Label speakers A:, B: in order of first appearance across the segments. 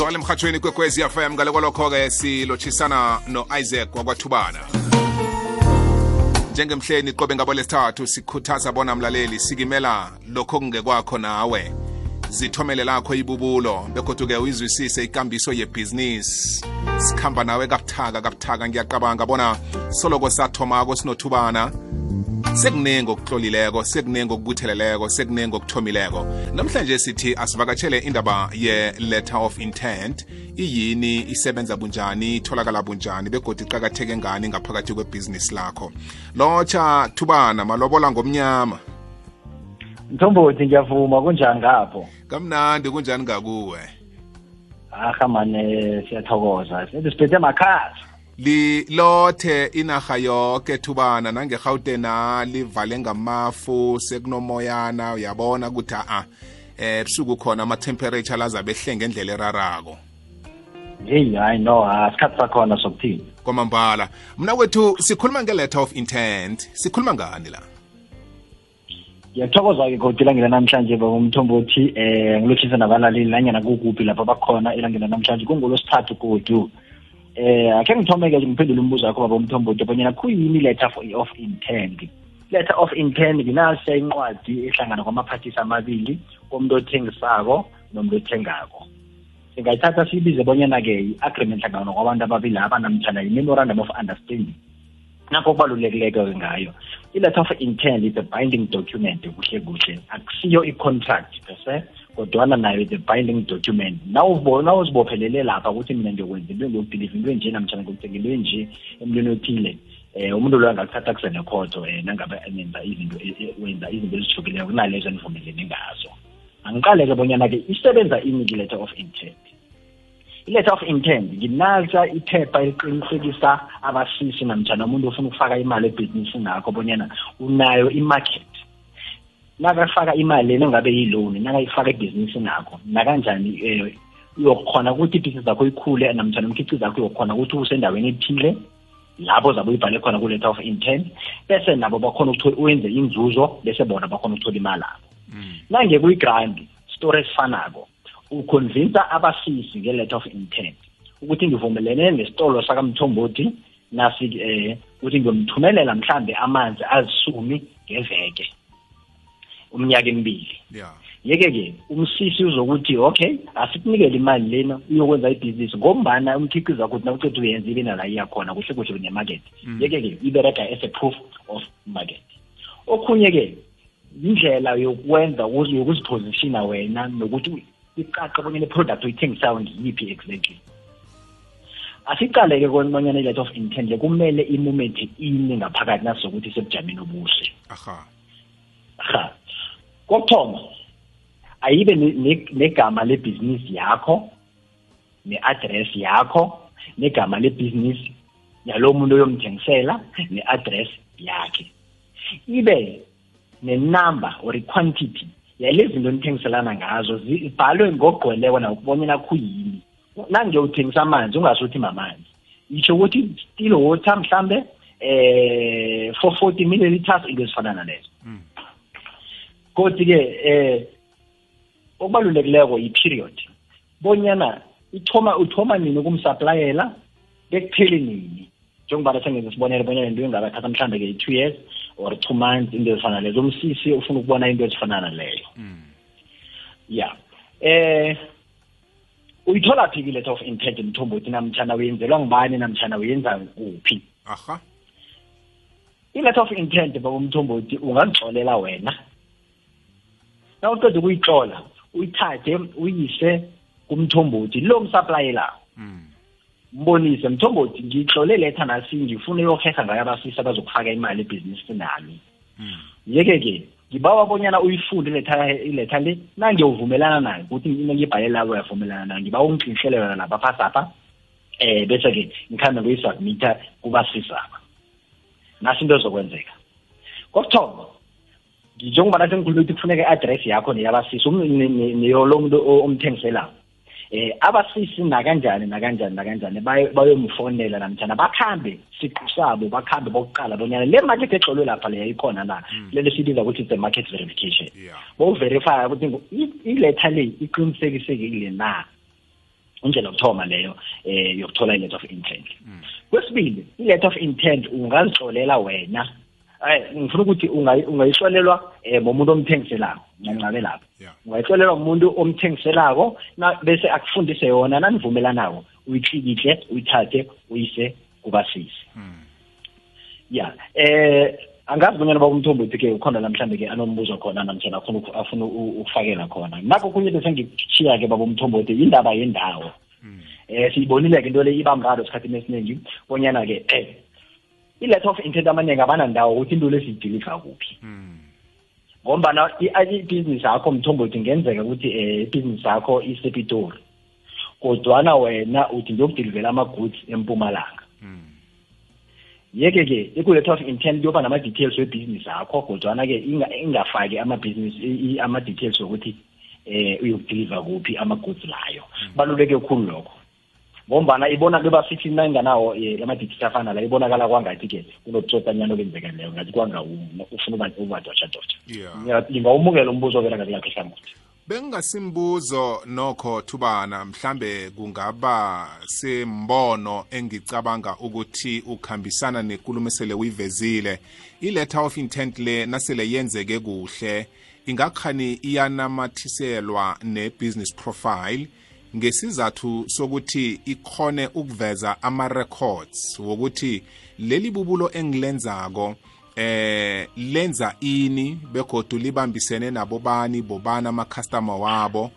A: zwakale emhathweni kwekwezi fm ngale lokho-ke silotshisana no-isaac wakwathubana. Njengemhleni qobe ngabo lesithathu sikhuthaza bona mlaleli sikimela lokho kungekwakho nawe. Zithomele lakho ibubulo begodwa-ke uyizwisise ikambiso yebhizinisi. Sikhamba nawe kabuthaka kabuthaka ngiyaqabanga bona soloko sathomako sinothubana. Sekuningi okuhlolileko sekuningi okubutheleleko sekuningi okuthomileko. Namhlanje sithi asivakatshele indaba ye-letter of intent. Iyini isebenza bunjani itholakala bunjani begodi iqakatheke ngani ngaphakathi kwebhizinisi lakho? Lotsha thubana malobola ngomnyama.
B: Mthombothi ngiyavuma kunjani ngapho?
A: Kamnandi kunjani ngakuwe?
B: Aha mane siyathokoza. Sithi siphethe makhasi
A: lilothe inaha yoke thubana. Nangerhawutena livale ngamafu sekunomoyana uyabona ukuthi a eh busuku khona ama-temperature lazabe ehle ngendlela erarako.
B: Heyi hayi no asikhathi sakhona sokuthini?
A: Kwamambala mna kwethu sikhuluma nge-letter of intent. Sikhuluma ngani la?
B: Ngiyathokoza-ke kodwa ilangela namhlanje babomthombothi um ngilothisa nabalaleli nanyana kukuphi lapho bakhona elangela namhlanje. Kungolosithathu godu eh akhe ngithomeke ngiphendule umbuzo wakho baba umthombothi bonyana kuyini letter of intent? Letter of intent nginasiya incwadi ehlangana kwamaphathisi amabili komuntu othengisako nomuntu othengako. Singayithatha siyibize bonyana-ke i-agreement hlangana kwabantu ababili aba namtshana i-memorandum of understanding. Nakho kubalulekileke ngayo i-letter of intent is a binding document kuhle kuhle. Akusiyo i-contract bese kodwana nayo the binding document. Nawuzibophelele lapha ukuthi mina ngiyokwenza into ngiyokudiliva into enje namtshana ngiyokuthenga into enje emntwini othile. Um umuntu loyo angakuthatha kusene khotho um nangabe nenza izinto e, e, wenza izinto ezihlukileko kunalezo enivumelene ngazo. Angiqale-ke bonyana-ke isebenza ini ki-letter of intent? I-letter of intent. Nginasa iphepha eliqinisekisa abasisi namtshana umuntu ofuna ukufaka imali ebhizinisini nakho bonyana unayo i-market. Nakafaka imali nangabe yi-loan nakayifaka ebhizinisini nakho nakanjani um uyokhona ukuthi ibhizinisi zakho ikhule namtshana umkhiqizo zakho uyokhona ukuthi usendaweni ethile? Lapho zabe uyibhale khona ku-letter of intent bese nabo bakhona wenze inzuzo bese bona bakhona ukuthola imali abo mm. nange kuyi-grant story esifanako uconvinsa abasisi nge-letter of intent ukuthi ngivumelene nesitolo sakamthombothi nasi eh ukuthi ngiyomthumelela mhlambe amanzi azisumi ngeveke umnyaka emibili.
A: Yeah
B: yeke-ke umsisi uzokuthi okay asikunikele imali lena uyokwenza ibhizinisi ngombana umkhiqizo wakho nawuceda uyenza ibe nala iyakhona kuhle kuhle kunemarket mm. yeke-ke iberega as a proof of market. Okhunye-ke indlela yokwenza yokuzipositiona wena nokuthi icace bonyana i-product oyithengisayo ngiyiphi exactly? Asiqale-ke kobanyana i-letter of intent kumele imumente ini ngaphakathi nasokuthi sebujameni obuhle.
A: Aha.
B: Ha kokuthoma ayibe negama lebhizinisi yakho ne-address yakho negama lebhizinisi yalo muntu oyomthengisela ne-address yakhe. Ibe nenumber or i-quantity yalezi zinto nithengiselana ngazo zibhalwe ngogqweleko nakubonyana khuyini nangiyowuthengisa amanzi ungasuthi mamanzi yitsho ukuthi still water mhlambe eh for 40 milliliters into ezifana nalezo. Kodwa-ke eh okubalulekileko yi-period bonyana ithoma uthoma nini ukumsaplayela bekupheli nini? Njengoba sengenza sibonele bonyana into engabathatha mhlambe-ke i-two years or two months into ezifana lezo umsisi ufuna ukubona into ezifana naleyo. Ya eh uyithola phi ki-letter of intent mthombothi namtshana uyenzelwa ngibani namtshana uyenza kuphi?
A: Aha.
B: I-letter of intent babomthombothi ungangixolela wena. Na uqeda ukuyixola uyithathe uyise kumthombothi lo msaplayela mbonise mthombothi ngiyihlole letha nasi ngifuna uyoheha ngayo abasisi abazokufaka imali ebhizinisini nami yeke-ke ngibawa bonyana uyifunde iletha le nangiyowuvumelana nayo ukuthi ngiyibhale labo uyavumelana nayo ngibawa ungixinhlele yona lapha phasapha. Um bese-ke ngikhambe ngiyisubmitha kubasisaba nasi into ezokwenzeka. Kokuthoma njengoba nathi ngikhulume ukuthi kufuneka i-address yakho neyabasisi neyolo muntu omthengiselayo eh abasisi nakanjani nakanjani nakanjani? Bayomfonela namtshana bakhambe siqu sabo bakhambe bokuqala bonyana le market exolwe lapha leya ikhona na lelo sibiza ukuthi it's a market verification.
A: Yeah.
B: Boverifya ukuthi iletha le iqinisekisekile na? Indlela yokuthoma leyo eh yokuthola i-letter of intent. Kwesibili i-letter of intent ungazihlolela wena. Eh ngifuna ukuthi ungayi- ungayihlolelwa eh momuntu omthengiselako ncancabe lapho. Ungayihlolelwa umuntu omthengiselako bese akufundise yona nanivumelanako uyitlikihle uyithathe uyise kubasisi. Ya eh angazi bonyana baba umthombothi ke ukhona namhlanje ke anombuzo khona namtshana afuna ukufakela khona. Nakho kunye bese ngikuchiya ke baba umthombothi indaba yendawo. Eh siyibonile ke into le ibamraro esikhathini esiningi bonyana ke eh i-letter of intent amaningi abanandawo ukuthi into lesiyidilika kuphi. Ngombana i- ibhizinisi yakho mthombothi ingenzeka ukuthi um ibhizinisi yakho isepitori. Kodwana wena uthi ngiyokudilivela ama-goods empumalanga. Yeke-ke iku-letter of intent kuyoba nama-details webhizinisi yakho kodwana-ke inga- ingafaki ama-details wokuthi eh uyokudiliva kuphi ama-goods layo. Baluleke khulu lokho. Ngombana ibona kuba sithi nayinganawo eh, ama-details afana la ibonakala kwangathi-ke kunobutsotanyana obenzekeleyo ngathi kwanga ufuna uba- ubadotshadotsha
A: Yeah.
B: Nginga- ngingawumukela umbuzo ovela ngathi lakho hlangothi.
A: Bengasimbuzo nokho thubana mhlambe kungaba sembono engicabanga ukuthi ukhambisana nenkulumo esele uyivezile i-letter of intent le nasele yenzeke kuhle ingakhani iyanamathiselwa ne-business profile? Ngesizathu sokuthi ikhone ukuveza ama-records wokuthi leli bubulo engilenzako eh lenza ini begodu libambisene nabo bani bobani ama-customer wabo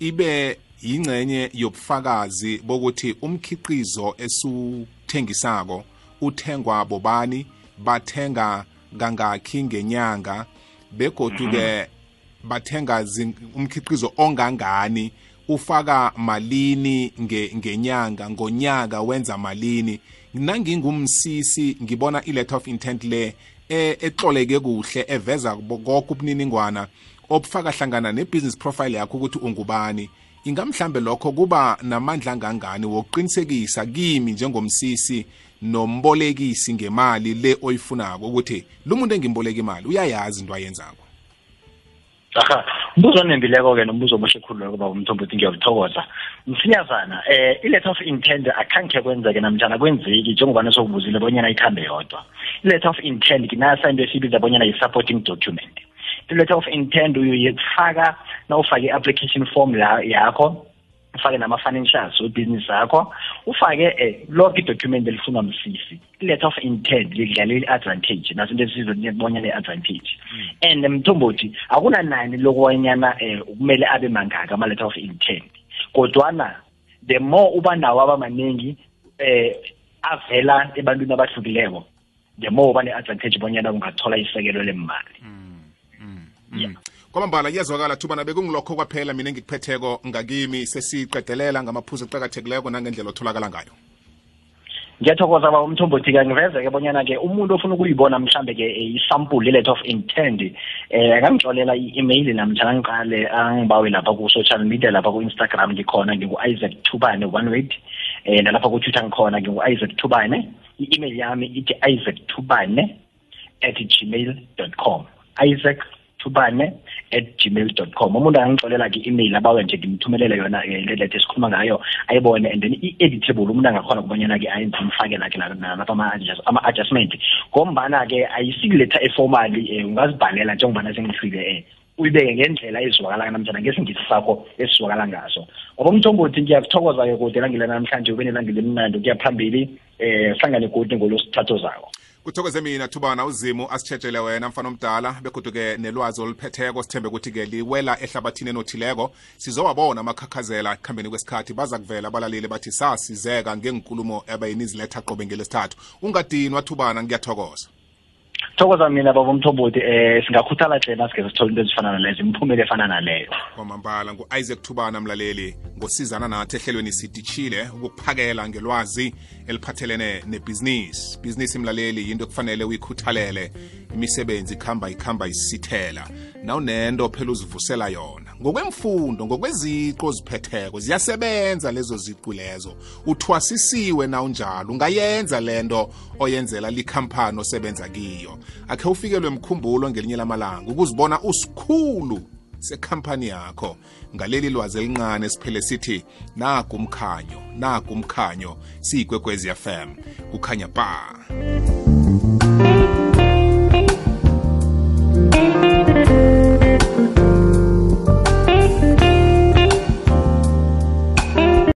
A: ibe yingcenye yobufakazi bokuthi umkhiqizo esuthengisako uthengwa bobani bathenga kangakhi ngenyanga begodu-ke bathenga zin- umkhiqizo ongangani ufaka malini nge, ngenyanga ngonyaka wenza malini. Nangingumsisi ngibona i-letter of intent le e- etloleke kuhle eveza bo- konke ubuniningwana obufaka hlangana ne-business profile yakho ukuthi ungubani. Ingamhlambe lokho kuba namandla angangani wokuqinisekisa kimi njengomsisi nombolekisi ngemali le oyifunako ukuthi lo muntu engimboleka imali uyayazi into ayenzako.
B: Aha umbuzo onembileko-ke nombuzo omuhle khulu loyo kuba umthombothi ngiyawuthokoza. Msinyazana eh i-letter of intent akhange kwenzeke namtshana kwenzeki njengobana sokubuzile bonyana ikhambe yodwa. I-letter of intent kinasa into esibiza bonyana yi-supporting document. I-letter of intent uyifaka nawufake i-application form yakho ufake nama-financials webhizinisi yakho ufake eh lonke idocument elifunwa msisi i-letter of intent lidlala i-advantage naso into esizobona le-advantage and mthombothi akunanani lokubanyana eh kumele abe mangaka ama-letter of intent? Kodwana the more uba nawo abamaningi eh avela ebantwini abahlukileko the more uba ne-advantage bonyana ungathola isekelo lemali yeah.
A: Kwamambala kuyazwakala thubana bekungilokho kwaphela mina engikuphetheko ngakimi sesiqedelela ngamaphuzu aqakathekileko nangendlela otholakala ngayo.
B: Ngiyathokoza baba umthombothi-ke ngiveze-ke bonyana-ke umuntu ofuna ukuyibona mhlambe-ke eh, isampuli i-letter of intent eh angangixolela i-email namtshana ngiqale angibawe lapha ku-social media lapha ku-instagram ngikhona ngingu-isaac thubane one word. Eh nalapha ku-twitter ngikhona ngingu-isaac thubane. I-email yami ithi isaac thubane at gmail dot com. Isaac thubane at gmail dot com. Umuntu angangixolela-ke i-email abawe nje ngimthumelele yona eh, le letter esikhuluma ngayo ayibone and then i-editable umuntu angakhona kubonyana-ke ayenze imfake-lakhe nalapha ama-adjustment. Ngombana-ke ayisikiletha efomali um ungazibhalela njengobana sengifile um uyibeke ngendlela ezizwakala namtshana ngesingisi sakho esizwakala ngaso. Ngoba umthombothi ngiyakuthokoza-ke kude elangile namhlanje ube nelangile emnandi ukuya phambili um hlangane godi ngolosithatho zakho
A: kuthokoze mina thubana uzimu asitshetshele wena mfana omdala begoduke nelwazi oluphetheko sithembe ukuthi-ke liwela ehlabathini enothileko. Sizowabona amakhakhazela ekuhambeni kwesikhathi. Baza kuvela abalaleli bathi sasizeka ngenkulumo abayiniziletha qobe ngelesithathu. Ungadinwa thubana ngiyathokoza.
B: Thokoza mina baba umthombothi um singakhuthala hle nasike sithole into ezifana nalezo imiphumela efana naleyo.
A: Kwamambala ngu-isaac thubana mlaleli ngosizana nathi ehlelweni sidishile ukukuphakela ngelwazi eliphathelene nebhizinisi. Bhizinisi mlaleli yinto ekufanele uyikhuthalele. Imisebenzi ikhamba ikhamba isithela. Nawunento phela uzivusela yona. Ngokwemfundo ngokweziqo oziphetheko ziyasebenza lezo ziqu lezo. Uthwasisiwe nawunjalo ungayenza lento oyenzela likhampani osebenza kiyo. Akhe ufikelwe mkhumbulo ngelinye lamalanga ukuzibona usikhulu sekhampani yakho. Ngaleli lwazi elincane siphele sithi naku umkhanyo naku umkhanyo siyigwegwezi fm kukhanya ba